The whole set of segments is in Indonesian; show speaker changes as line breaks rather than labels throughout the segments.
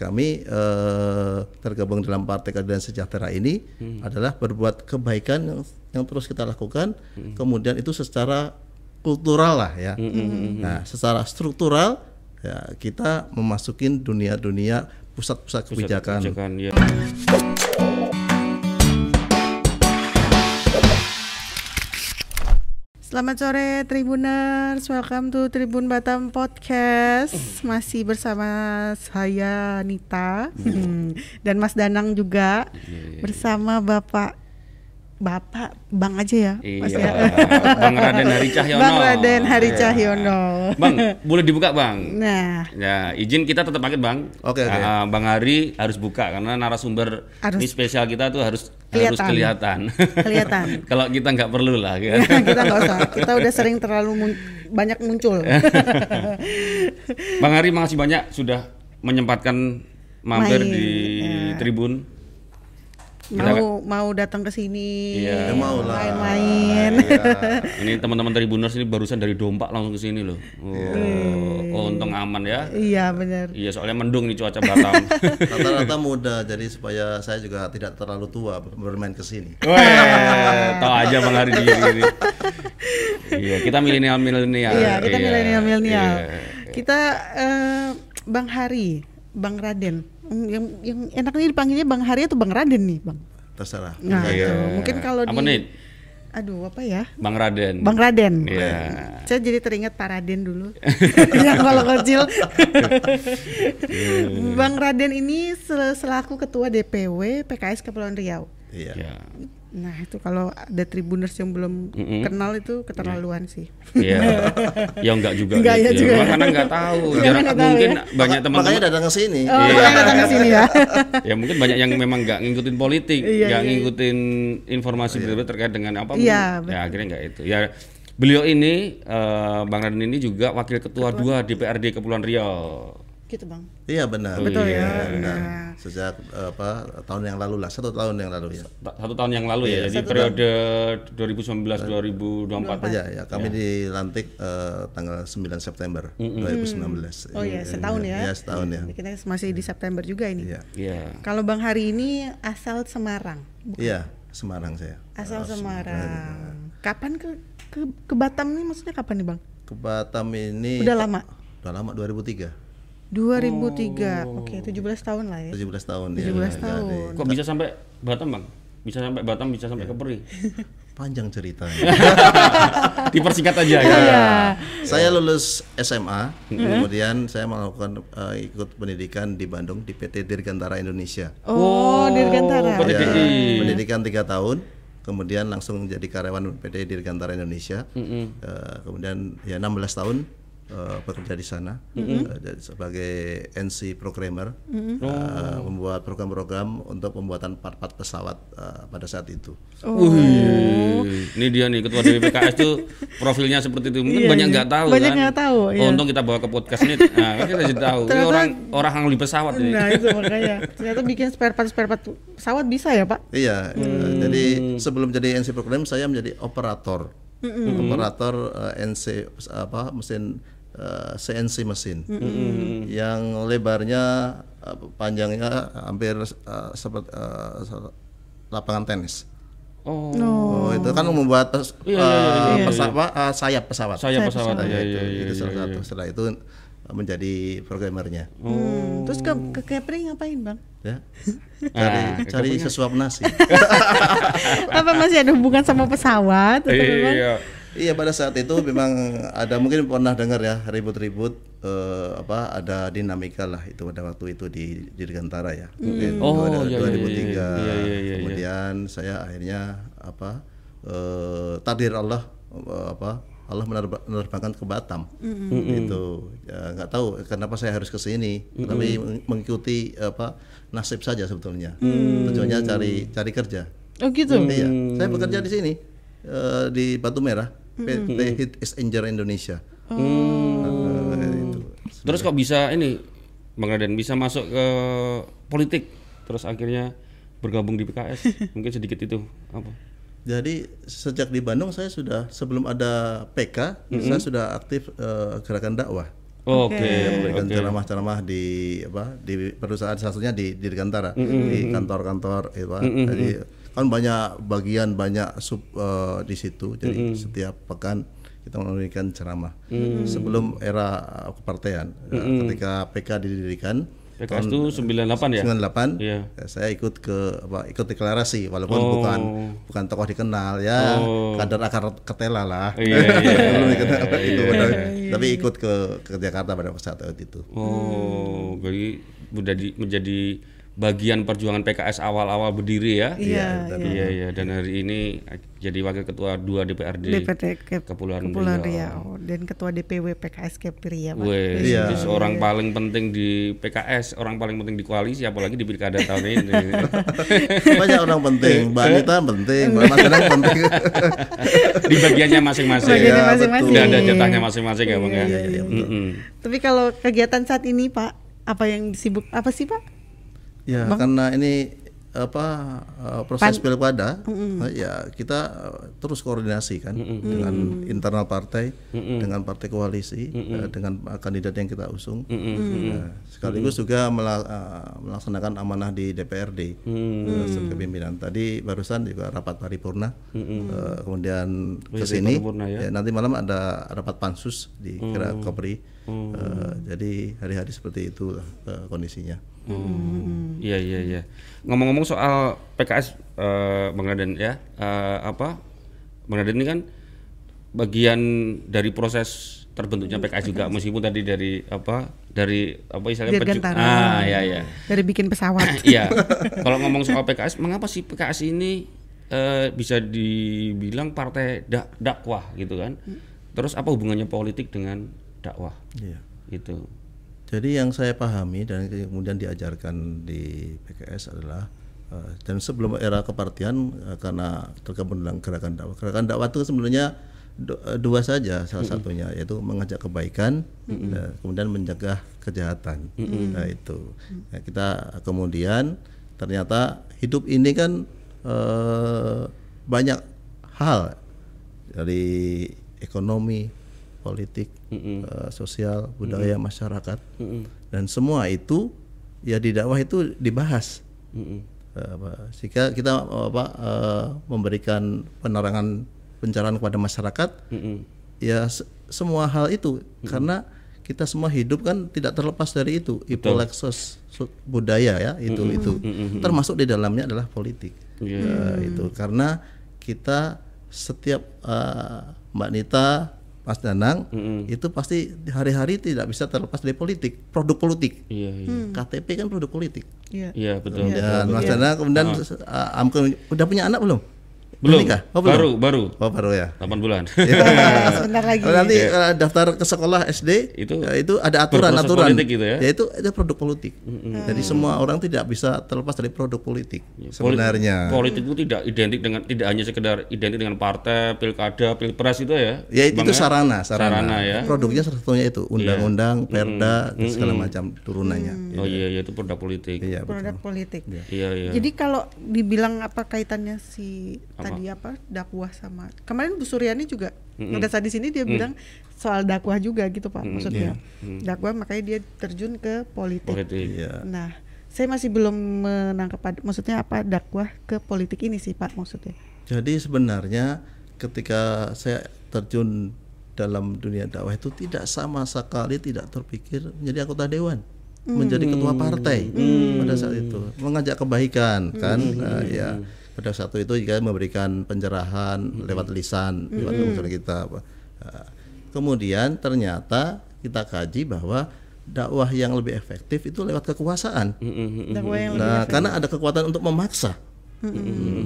kami eh, tergabung dalam Partai Keadilan Sejahtera ini adalah berbuat kebaikan yang, yang terus kita lakukan, kemudian itu secara kultural lah ya. Nah, secara struktural ya kita memasukin dunia-dunia pusat-pusat kebijakan.
kebijakan ya.
Selamat sore Tribuners, welcome to Tribun Batam Podcast. Masih bersama saya Nita. Dan Mas Danang juga bersama Bapak Bapak Bang aja ya, Mas
Iya,
ya.
Bang Raden Hari Cahyono.
Bang Raden Hari
Iya.
Cahyono.
Bang, boleh dibuka Bang?
Nah,
Ya, izin kita tetap pakai Bang.
Oke, oke.
Ah, Bang Hari harus buka karena narasumber
Harus-
ini spesial kita tuh harus
Kelihatan.
harus kelihatan.
kelihatan.
Kalau kita nggak perlu lah. Kan?
kita nggak usah, kita udah sering terlalu mun- banyak muncul.
Bang Hari makasih banyak sudah menyempatkan mampir
Main,
di
ya.
tribun.
Mau mau datang ke sini,
Iya.
Ya, mau lah.
main-main.
Ini teman-teman tribuners ini barusan dari Dompak langsung ke sini loh. Oh, oh, untung aman ya.
Iya benar.
Iya, soalnya mendung nih cuaca Batam.
Rata-rata muda, jadi supaya saya juga tidak terlalu tua bermain ke sini.
Tahu aja Bang Hari di sini. Iya, kita milenial milenial.
Iya, kita
Iya,
milenial milenial.
iya.
Kita eh, Bang Hari, Bang Raden. Hmm, Yang yang enaknya dipanggilnya Bang Hari atau Bang Raden nih, Bang?
Terserah.
Nah,
Iya.
itu. mungkin kalau
Apa
di
nih?
Aduh, apa ya?
Bang Raden.
Bang Raden.
Iya.
Saya jadi teringat Pak Raden dulu. yang kalau kecil. Bang Raden ini sel- selaku ketua DPW PKS Kepulauan Riau.
Iya.
Iya.
Nah, itu kalau ada tribuners yang belum
Mm-mm.
kenal itu keterlaluan sih.
Iya. ya enggak juga.
Enggak ya
gitu
juga.
Karena enggak tahu. Jarang
nggak tahu
mungkin
ya.
banyak teman-teman
Makanya datang ke sini.
Oh,
Iya.
makanya datang ke sini ya.
ya mungkin banyak yang memang nggak ngikutin politik,
Iya,
nggak
iya.
ngikutin informasi betul terkait dengan apa.
Iya,
ya akhirnya nggak itu. Ya beliau ini eh, Bang Raden ini juga wakil ketua dua DPRD Kepulauan Riau.
Gitu, Bang.
Iya benar.
Betul
iya,
ya.
Benar.
Nah.
Sejak eh, apa tahun yang lalu lah, satu tahun yang lalu ya.
Satu tahun yang lalu ya, jadi periode 2019-2024.
Ya, ya kami dilantik eh, tanggal 9 September 2019.
Oh iya, setahun ya.
Iya, setahun ya.
Kita masih di September juga ini.
Iya.
Iya.
Kalau Bang Hari ini asal Semarang.
Iya, Semarang saya.
Asal Semarang. Kapan ke, ke ke Batam nih maksudnya kapan nih, Bang?
Ke Batam ini
Udah lama.
Udah lama 2003.
2003. Oke, 17 tahun lah ya.
17 tahun
17
ya.
tahun.
Kok bisa sampai Batam bang? Bisa sampai Batam, bisa sampai Kepri.
Panjang ceritanya.
Dipersingkat aja ya.
Iya.
saya lulus SMA, kemudian saya melakukan eh, ikut pendidikan di Bandung di PT Dirgantara Indonesia.
Oh, Dirgantara.
PT
Ya,
DI.
pendidikan tiga tahun, kemudian langsung menjadi karyawan PT Dirgantara Indonesia. Eh, kemudian ya 16 tahun eh, bekerja di sana eh, jadi sebagai NC programmer, eh, membuat program-program untuk pembuatan part-part pesawat eh, pada saat itu.
Wih, ini dia nih ketua DPPKS tuh profilnya seperti itu. Mungkin
Iya,
banyak
iya.
nggak tahu
Banyak
kan.
nggak tahu,
Oh,
iya.
untung kita bawa ke podcast ini. Nah, kan kita jadi tahu. Ini
Ternyata-
orang orang yang di pesawat ini.
Nah, itu makanya. Ternyata bikin spare part spare part pesawat bisa ya, Pak?
Iya, eh, jadi sebelum jadi NC program saya menjadi operator, operator eh, NC apa mesin eh, CNC mesin, yang lebarnya eh, panjangnya hampir eh, seperti eh, se- lapangan tenis.
Oh,
Oh, itu kan membuat pes- eh, pesawat eh, sayap pesawat.
saya pesawat.
Nah,
Iya,
itu,
iya, iya.
itu salah satu. Setelah itu eh, menjadi programmernya.
Hmm, Terus ke ke Kepri ngapain, Bang?
Ya, cari cari sesuap nasi.
Apa masih ada hubungan sama pesawat?
Iya.
Iya pada saat itu memang ada mungkin pernah dengar ya ribut-ribut eh, apa ada dinamika lah itu pada waktu itu di di Dirgantara ya. Mungkin
Oh,
dua-
iya, iya,
2003.
iya, iya, iya, iya.
Kemudian saya akhirnya apa eh, takdir Allah eh, apa Allah menerba- menerbangkan ke Batam. Itu ya nggak tahu kenapa saya harus ke sini, tapi meng- mengikuti apa nasib saja sebetulnya. Tujuannya cari cari kerja.
Oh gitu.
Iya, saya bekerja di sini eh, di Batu Merah, PT Hit Exchanger Indonesia. Itu.
Terus kok bisa ini Bang Raden bisa masuk ke politik terus akhirnya bergabung di PKS. Mungkin sedikit itu apa?
Jadi sejak di Bandung saya sudah sebelum ada PK, saya sudah aktif eh, gerakan dakwah.
Oke,
memberikan
oke.
ceramah-ceramah di apa di perusahaan salah satunya di di Dirgantara
Mm-hmm.
di kantor-kantor itu Pak. jadi kan banyak bagian banyak sub eh, di situ jadi
Mm-hmm.
setiap pekan kita memberikan ceramah
Mm.
sebelum era kepartean eh,
Mm-hmm.
ketika PK didirikan
PKS itu 98 ya?
98
Iya.
eh, saya ikut ke apa ikut deklarasi walaupun
Oh.
bukan bukan tokoh dikenal ya
Oh.
kader akar ketela lah belum dikenal itu benar. tapi ikut ke ke Jakarta pada saat itu
Oh, jadi udah di, menjadi bagian perjuangan PKS awal-awal berdiri ya?
Iya,
Iya, iya. Dan hari ini jadi wakil ketua 2 DPRD.
DPD Kep-
Kepulauan
Kepulauan
Riau.
Riau dan ketua DPW PKS Kepri ya Pak.
Wes,
Iya.
jadi seorang paling penting di PKS, orang paling penting di koalisi, apalagi di pilkada tahun ini.
banyak orang penting Mbak Anita penting Mbak Mas penting
di bagiannya masing-masing.
Bagiannya
Iya,
masing-masing.
Udah ada jatahnya masing-masing ya, Bang ya.
iya.
Tapi kalau kegiatan saat ini Pak, apa yang sibuk apa sih Pak?
Ya karena ini apa eh, proses pilkada eh, ya kita eh, terus koordinasi kan dengan internal partai dengan partai koalisi eh, dengan eh, kandidat yang kita usung. Nah, sekaligus juga mela- eh, melaksanakan amanah di DPRD sebagai pimpinan. Tadi barusan juga rapat paripurna eh, kemudian ke sini
paripurna ya.
ya, nanti malam ada rapat pansus di kira Kopri Eh, jadi hari-hari seperti itu kondisinya.
Hmm. Iya iya iya. Ngomong-ngomong soal PKS eh, Bang Raden ya, eh, apa? Bang Raden ini kan bagian dari proses terbentuknya PKS juga meskipun tadi dari apa dari apa istilahnya peju- ah ya ya
Dari bikin pesawat.
iya. Kalau ngomong soal PKS mengapa sih PKS ini eh, bisa dibilang partai dak dakwah gitu kan? Terus apa hubungannya politik dengan dakwah
Iya.
itu
Jadi yang saya pahami dan kemudian diajarkan di PKS adalah eh, dan sebelum era kepartian eh, karena tergabung dalam gerakan dakwah. Gerakan dakwah itu sebenarnya eh, dua saja salah satunya yaitu mengajak kebaikan dan kemudian mencegah kejahatan. Nah itu. Nah, kita kemudian ternyata hidup ini kan eh, banyak hal dari ekonomi, politik, eh, sosial, budaya masyarakat, dan semua itu ya di dakwah itu dibahas. Eh, apa, Jika kita eh, apa, eh, memberikan penerangan pencerahan kepada masyarakat,
Mm-mm.
ya se- semua hal itu. Karena kita semua hidup kan tidak terlepas dari itu. Ipolexos su- budaya ya itu itu. Termasuk di dalamnya adalah politik.
Iya.
Eh, itu. Karena kita setiap eh, Mbak Nita Mas Danang itu pasti hari-hari tidak bisa terlepas dari politik produk politik.
Iya iya.
KTP kan produk politik.
Iya.
iya betul
dan Mas Danang kemudian am- udah punya anak belum
belum
Menikah? Oh, belum?
baru baru
oh baru ya
8 bulan
Ah, sebentar lagi.
Kalau nanti eh, daftar ke sekolah SD
Itu
ya, itu ada aturan-aturan
politik gitu ya?
itu itu produk politik. Jadi semua orang tidak bisa terlepas dari produk politik sebenarnya.
politik itu tidak identik dengan tidak hanya sekedar identik dengan partai pilkada pilpres itu ya
ya itu, itu sarana, sarana.
Sarana ya.
Produknya salah satunya itu undang-undang, perda, dan segala macam turunannya.
oh iya iya itu produk politik
Iya, betul.
produk politik.
iya iya
Jadi kalau dibilang apa kaitannya si tadi apa dakwah sama. Kemarin Bu Suryani juga pada saat di sini dia bilang soal dakwah juga gitu Pak maksudnya. Dakwah makanya dia terjun ke politik.
politik.
Iya.
Nah saya masih belum menangkap maksudnya apa dakwah ke politik ini sih Pak maksudnya.
Jadi sebenarnya ketika saya terjun dalam dunia dakwah itu tidak sama sekali tidak terpikir menjadi anggota dewan, menjadi ketua partai pada saat itu, mengajak kebaikan kan, Nah, ya pada saat itu juga memberikan pencerahan lewat lisan, lewat usul kita. apa. Nah, kemudian ternyata kita kaji bahwa dakwah yang lebih efektif itu lewat kekuasaan.
Dakwah yang
Nah, karena ada kekuatan untuk memaksa.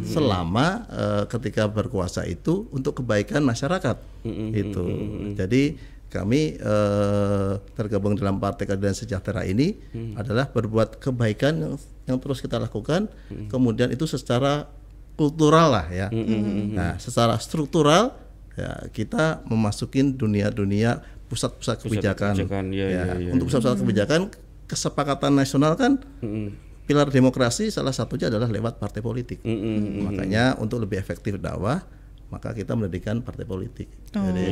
Selama eh, ketika berkuasa itu untuk kebaikan masyarakat. Itu. Jadi kami eh, tergabung dalam Partai Keadilan Sejahtera ini adalah berbuat kebaikan yang, yang terus kita lakukan. Kemudian itu secara kultural lah ya. Nah, secara struktural ya kita memasukin dunia-dunia pusat-pusat kebijakan.
kebijakan, iya,
Ya,
iya, iya.
Untuk pusat-pusat kebijakan kesepakatan nasional kan pilar demokrasi salah satunya adalah lewat partai politik. Makanya untuk lebih efektif dakwah, maka kita mendirikan partai politik. Jadi,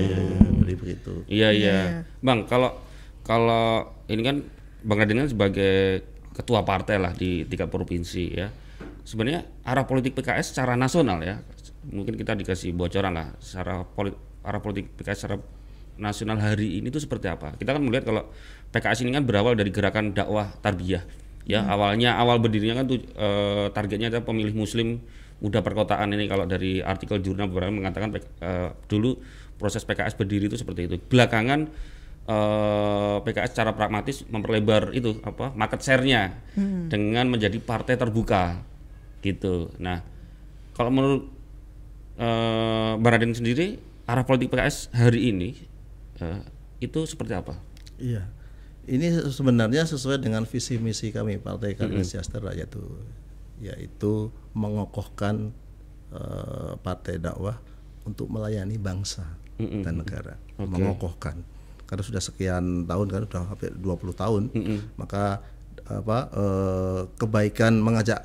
jadi begitu.
iya iya bang kalau kalau ini kan Bang Raden kan sebagai ketua partai lah di tingkat provinsi ya. Sebenarnya arah politik PKS secara nasional ya. Mungkin kita dikasih bocoran lah secara polit, arah politik PKS secara nasional hari ini itu seperti apa? Kita kan melihat kalau PKS ini kan berawal dari gerakan dakwah tarbiyah. Ya, awalnya awal berdirinya kan tuh eh, targetnya adalah pemilih muslim muda perkotaan ini kalau dari artikel jurnal beberapa mengatakan eh, dulu proses PKS berdiri itu seperti itu. Belakangan eh, PKS secara pragmatis memperlebar itu apa market share-nya dengan menjadi partai terbuka gitu. Nah, kalau menurut Bang Raden sendiri arah politik PKS hari ini eh, itu seperti apa?
Iya. Ini sebenarnya sesuai dengan visi misi kami Partai Keadilan Sejahtera yaitu yaitu mengokohkan eh, partai dakwah untuk melayani bangsa dan negara, mengokohkan. Karena sudah sekian tahun kan sudah hampir 20 tahun, maka apa eh, kebaikan mengajak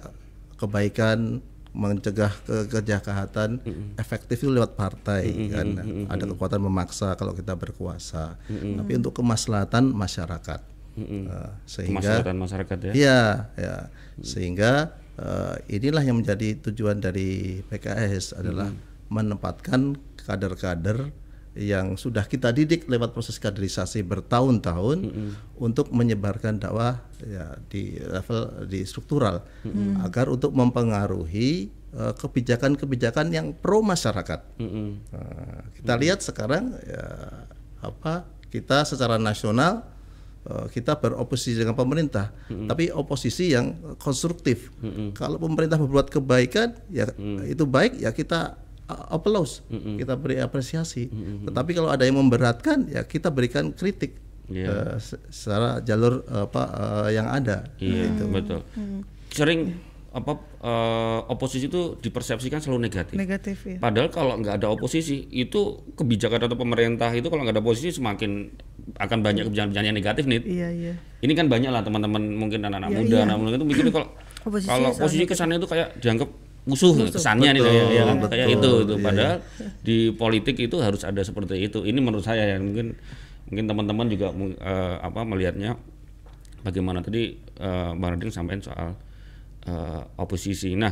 kebaikan mencegah ke kejahatan efektif itu lewat partai kan. ada kekuatan memaksa kalau kita berkuasa. Tapi untuk kemaslahatan masyarakat. Eh, sehingga
Kemaslahatan masyarakat ya.
Iya, ya. Sehingga eh, inilah yang menjadi tujuan dari PKS adalah menempatkan kader-kader yang sudah kita didik lewat proses kaderisasi bertahun-tahun untuk menyebarkan dakwah ya di level di struktural. Agar untuk mempengaruhi eh, kebijakan-kebijakan yang pro masyarakat. Nah, kita lihat sekarang ya apa kita secara nasional eh, kita beroposisi dengan pemerintah, tapi oposisi yang konstruktif. Kalau pemerintah berbuat kebaikan, ya itu baik, ya kita uh, applause, kita beri apresiasi. Tetapi kalau ada yang memberatkan, ya kita berikan kritik
Iya.
eh, se- secara jalur eh, apa eh, yang ada.
Iya, betul. Sering apa eh, oposisi itu dipersepsikan selalu negatif.
Negatif ya.
Padahal kalau nggak ada oposisi itu kebijakan atau pemerintah itu kalau nggak ada oposisi semakin akan banyak kebijakan-kebijakan yang negatif nih.
Iya iya.
Ini kan banyak lah teman-teman mungkin anak-anak
Iya,
muda,
iya.
anak muda itu mikirnya kalau
Oposisi
kalau
soalnya
posisi kesannya itu kayak dianggap musuh, kesannya nih
Betul,
kayak, ya kan? kayak itu itu.
Iya,
Padahal di politik itu harus ada seperti itu. Ini menurut saya ya mungkin mungkin teman-teman juga eh, apa melihatnya bagaimana tadi eh, Bang Rading sampaikan soal eh, oposisi. Nah,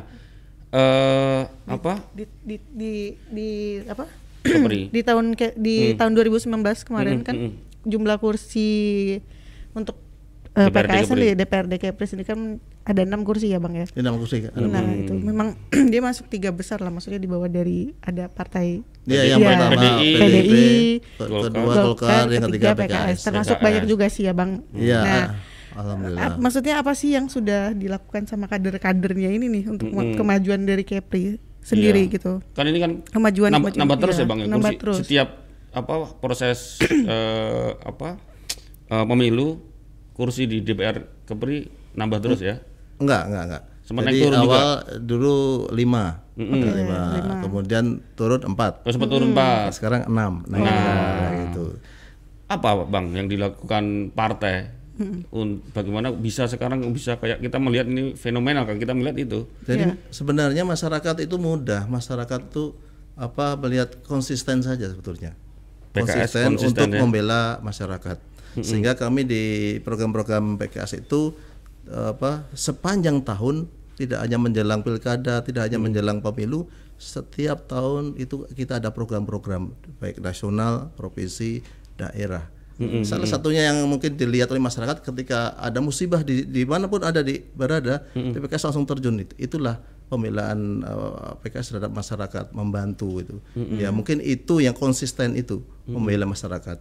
eh apa?
Di di di, di apa? Di tahun ke, di tahun 2019 kemarin
Hmm,
kan
hmm,
jumlah kursi untuk eh,
DPRD
PKS di DPRD Kepres ini kan ada enam kursi ya bang ya.
Nama kursi. ada
Nah itu memang dia masuk tiga besar lah, maksudnya di bawah dari ada partai
Dia yang
Iya.
pertama
PDI,
PDI,
ke- kedua Golkar, yang ketiga PKS.
termasuk
PKS.
banyak juga sih ya bang.
Iya,
Nah,
alhamdulillah.
ap- maksudnya apa sih yang sudah dilakukan sama kader-kadernya ini nih untuk kemajuan dari Kepri sendiri
Iya.
gitu?
Kan ini kan
Kemajuan-
nambah,
kemajuan,
nambah terus
iya,
ya bang ya
nambah
kursi
terus.
setiap apa proses eh, apa eh, pemilu kursi di DPR Kepri nambah terus ya.
Enggak, enggak, enggak.
Sempat
Jadi
naik turun
awal dulu lima, ada lima, kemudian turun empat,
Terus sempat turun pak.
sekarang enam. Nah, nah, gitu.
Apa bang yang dilakukan partai? Un- bagaimana bisa sekarang bisa kayak kita melihat ini fenomenal kan kita melihat itu.
Jadi
Iya.
sebenarnya masyarakat itu mudah, masyarakat itu apa melihat konsisten saja sebetulnya.
PKS
Konsisten,
konsisten
untuk
ya.
membela masyarakat. Sehingga kami di program-program PKS itu apa sepanjang tahun tidak hanya menjelang pilkada, tidak hanya menjelang pemilu, setiap tahun itu kita ada program-program baik nasional, provinsi, daerah. Salah satunya yang mungkin dilihat oleh masyarakat ketika ada musibah di di mana pun ada di berada, PKS langsung terjun itu. Itulah pembelaan eh, PKS terhadap masyarakat membantu itu. Ya mungkin itu yang konsisten itu membela masyarakat.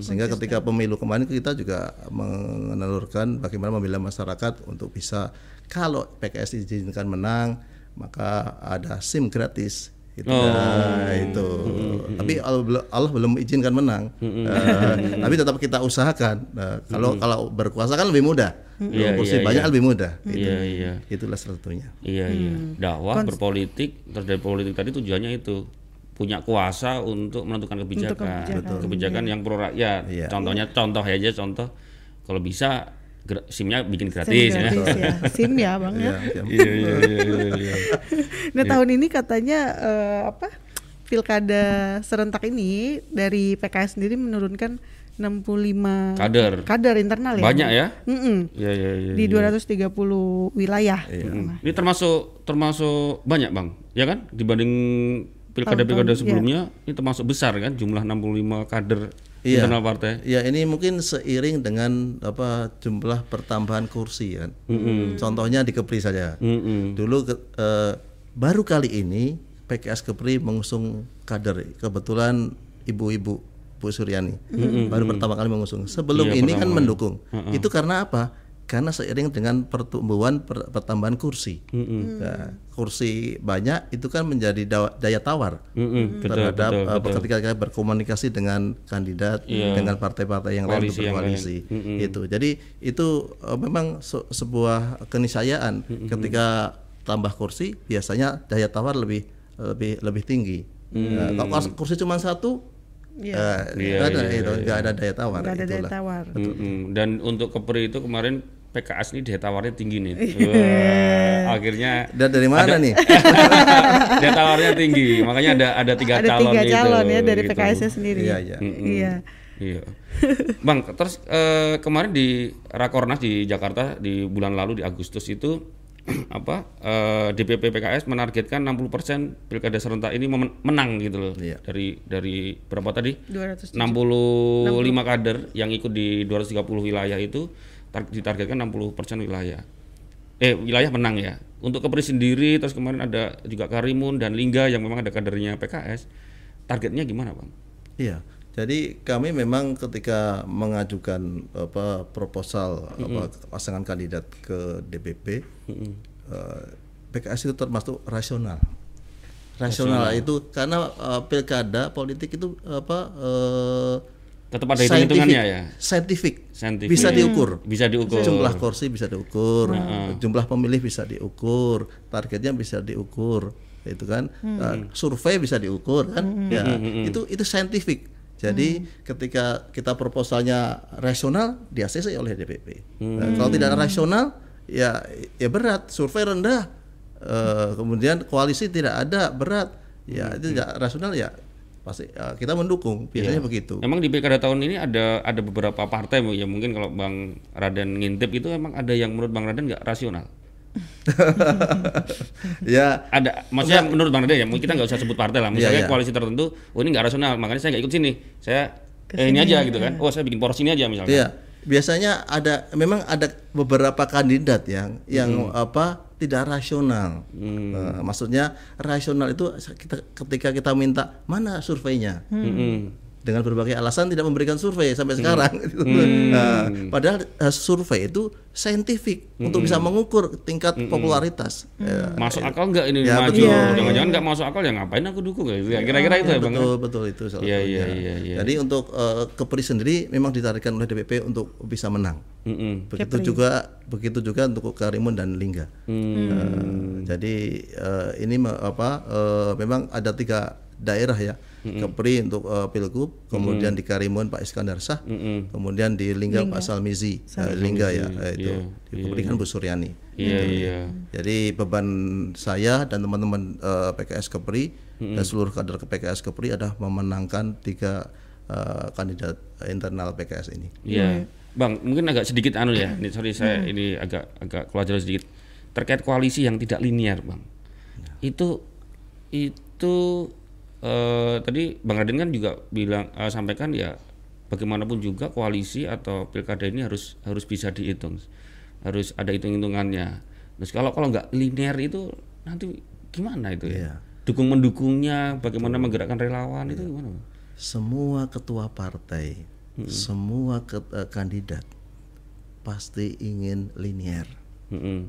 Sehingga ketika pemilu kemarin kita juga menelurkan bagaimana membela masyarakat untuk bisa kalau PKS diizinkan menang maka ada SIM gratis gitu. Nah, itu. Tapi Allah, Allah belum izinkan menang. Eh, tapi tetap kita usahakan. Nah, kalau kalau berkuasa kan lebih mudah.
Iya,
kursi
iya,
banyak
iya.
lebih mudah. Gitu.
Iya iya.
Itulah salah satunya.
Iya iya. Dakwah berpolitik terus dari politik tadi tujuannya itu punya kuasa untuk menentukan kebijakan,
kebijakan,
kebijakan yang pro rakyat.
Iya.
Contohnya contoh aja contoh kalau bisa SIM-nya bikin gratis, ya.
gratis ya. SIM ya bang ya.
Iya, iya.
Iya iya iya iya, iya.
Nah tahun ini katanya eh, apa pilkada serentak ini dari PKS sendiri menurunkan 65
Kader.
kader internal ya.
Banyak ya?
Mm-mm.
Iya iya iya.
Di
iya.
230 wilayah.
Mm. Ini termasuk termasuk banyak bang, ya kan? Dibanding pilkada-pilkada
Tahun-tahun,
sebelumnya, ini termasuk besar kan jumlah 65 kader
Iya.
internal partai.
Ya ini mungkin seiring dengan apa jumlah pertambahan kursi kan. Contohnya di Kepri saja.
Mm-mm.
Dulu ke- eh, baru kali ini PKS Kepri mengusung kader. Kebetulan ibu-ibu Bu Suryani baru pertama kali mengusung. Sebelum
Iya,
ini kan mendukung. Itu karena apa? Karena seiring dengan pertumbuhan per- pertambahan kursi. Nah, kursi banyak itu kan menjadi dawa- daya tawar
betul,
terhadap
betul,
uh,
betul.
ketika kita berkomunikasi dengan kandidat
Iya.
dengan partai-partai yang lain
Koalisi
untuk
yang
berkoalisi
lain. Mm-mm.
itu jadi itu uh, memang se- sebuah keniscayaan ketika tambah kursi biasanya daya tawar lebih lebih lebih tinggi Nah, kalau kurs- kursi cuma satu
Iya.
eh,
Iya,
nggak ada
iya,
itu nggak ada daya tawar
Nggak ada daya
itulah.
tawar.
Mm-mm. Dan untuk Kepri itu kemarin PKS ini daya tawarnya tinggi nih.
Iya.
Wah, akhirnya
dan dari mana nih
daya tawarnya tinggi, makanya ada ada tiga
Ada
calon
tiga
itu,
calon ya dari
gitu.
PKS sendiri.
Iya, iya.
Iya.
Iya. Bang, terus eh, kemarin di Rakornas di Jakarta di bulan lalu di Agustus itu apa eh, DPP PKS menargetkan 60% pilkada serentak ini memen- menang gitu loh.
Iya.
Dari dari berapa tadi?
200
65 kader yang ikut di 230 wilayah itu tar- ditargetkan 60% wilayah. Eh, wilayah menang ya. Untuk Kepri sendiri terus kemarin ada juga Karimun dan Lingga yang memang ada kadernya PKS. Targetnya gimana, Bang?
Iya, jadi kami memang ketika mengajukan apa proposal apa pasangan kandidat ke DPP, eh, PKS itu termasuk rasional. Rasional itu karena eh, pilkada politik itu apa eh,
Tetap ada hitung-hitungannya ya.
Scientific,
Scientific.
bisa diukur.
Bisa diukur.
Jumlah kursi bisa diukur, jumlah pemilih bisa diukur, targetnya bisa diukur, itu kan. Uh, survei bisa diukur kan. Ya, itu itu scientific. Jadi ketika kita proposalnya rasional, di ACC oleh DPP. Nah, kalau tidak rasional, ya ya berat. Survei rendah, eh, kemudian koalisi tidak ada berat, ya itu tidak rasional ya pasti eh, kita mendukung. Biasanya begitu.
Emang di pilkada tahun ini ada ada beberapa partai ya mungkin kalau Bang Raden ngintip itu emang ada yang menurut Bang Raden nggak rasional.
ya
Ada, maksudnya menurut Bang Raden ya, mungkin kita nggak usah sebut partai lah. Misalnya
Iya, iya.
koalisi tertentu, oh ini nggak rasional, makanya saya nggak ikut sini. Saya eh, ini aja gitu kan. Oh saya bikin poros ini aja misalnya.
Iya, biasanya ada memang ada beberapa kandidat yang yang apa tidak rasional. Eh, maksudnya rasional itu kita ketika kita minta mana surveinya.
Mm-mm.
Dengan berbagai alasan tidak memberikan survei sampai sekarang. gitu. Nah, padahal eh, survei itu saintifik untuk bisa mengukur tingkat popularitas. Ya,
Masuk akal nggak ini
Ya,
maju?
betul.
Jangan-jangan nggak masuk akal ya ngapain aku dukung ya? Kira-kira itu ya Bang.
betul betul itu
Iya, iya, iya, iya.
Jadi untuk eh, Kepri sendiri memang ditargetkan oleh DPP untuk bisa menang.
Mm-mm.
begitu juga begitu juga untuk Karimun dan Lingga. Eh, jadi eh, ini apa eh, memang ada tiga daerah ya Kepri untuk eh, Pilgub, kemudian di Karimun Pak Iskandar Sah, kemudian di Lingga, Pak Salmizi, eh, Lingga ya eh, itu di Kepri kan Bu Suryani.
Iya iya.
Jadi beban saya dan teman-teman eh, PKS Kepri dan seluruh kader ke PKS Kepri adalah memenangkan tiga eh, kandidat internal PKS ini.
Iya. Bang, mungkin agak sedikit anu ya. Ini sorry saya ini agak agak keluar jalur sedikit. Terkait koalisi yang tidak linear, Bang. Itu itu eh, tadi Bang Raden kan juga bilang eh, sampaikan ya bagaimanapun juga koalisi atau pilkada ini harus harus bisa dihitung. Harus ada hitung-hitungannya. Terus kalau kalau nggak linear itu nanti gimana itu ya?
Iya.
Dukung mendukungnya, bagaimana menggerakkan relawan itu gimana? Bang?
semua ketua partai, semua ke- eh, kandidat pasti ingin linear.
Mm-mm.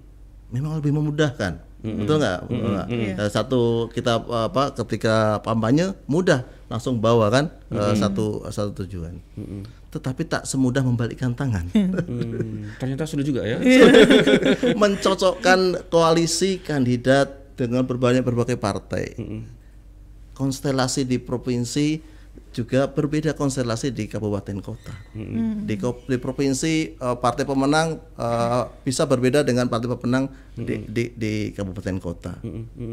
Memang lebih memudahkan, betul nggak? Betul nggak? Eh, Satu kita apa ketika kampanye mudah langsung bawa kan eh, satu satu tujuan. Tetapi tak semudah membalikkan tangan,
Hmm, ternyata sudah juga ya.
mencocokkan koalisi kandidat dengan berbagai berbagai partai. Konstelasi di provinsi juga berbeda konstelasi di kabupaten kota. Di, ko- di provinsi eh, partai pemenang eh, bisa berbeda dengan partai pemenang di, di, di kabupaten kota.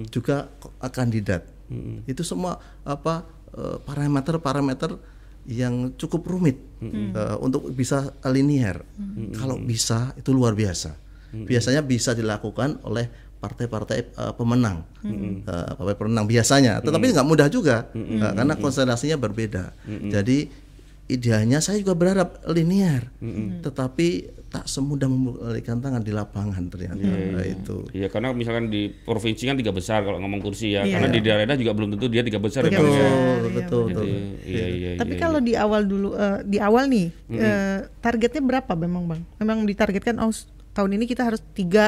Juga ko- eh, kandidat. Itu semua apa parameter-parameter yang cukup rumit eh, untuk bisa linear. Kalau bisa itu luar biasa. Biasanya bisa dilakukan oleh partai-partai eh, pemenang, Eh, partai pemenang biasanya. Tetapi nggak mudah juga eh, karena konstelasinya berbeda. Jadi idealnya saya juga berharap linear, tetapi tak semudah membalikan tangan di lapangan ternyata Nah, itu.
Iya karena misalkan di provinsi kan tiga besar kalau ngomong kursi ya,
Iya.
karena di daerah juga belum tentu dia tiga besar ya,
Tiga
Bang, ya.
besar.
Betul,
iya,
betul,
Jadi,
betul.
iya iya.
Tapi
iya,
kalau di awal dulu eh, di awal nih eh, targetnya berapa memang bang? Memang ditargetkan oh tahun ini kita harus tiga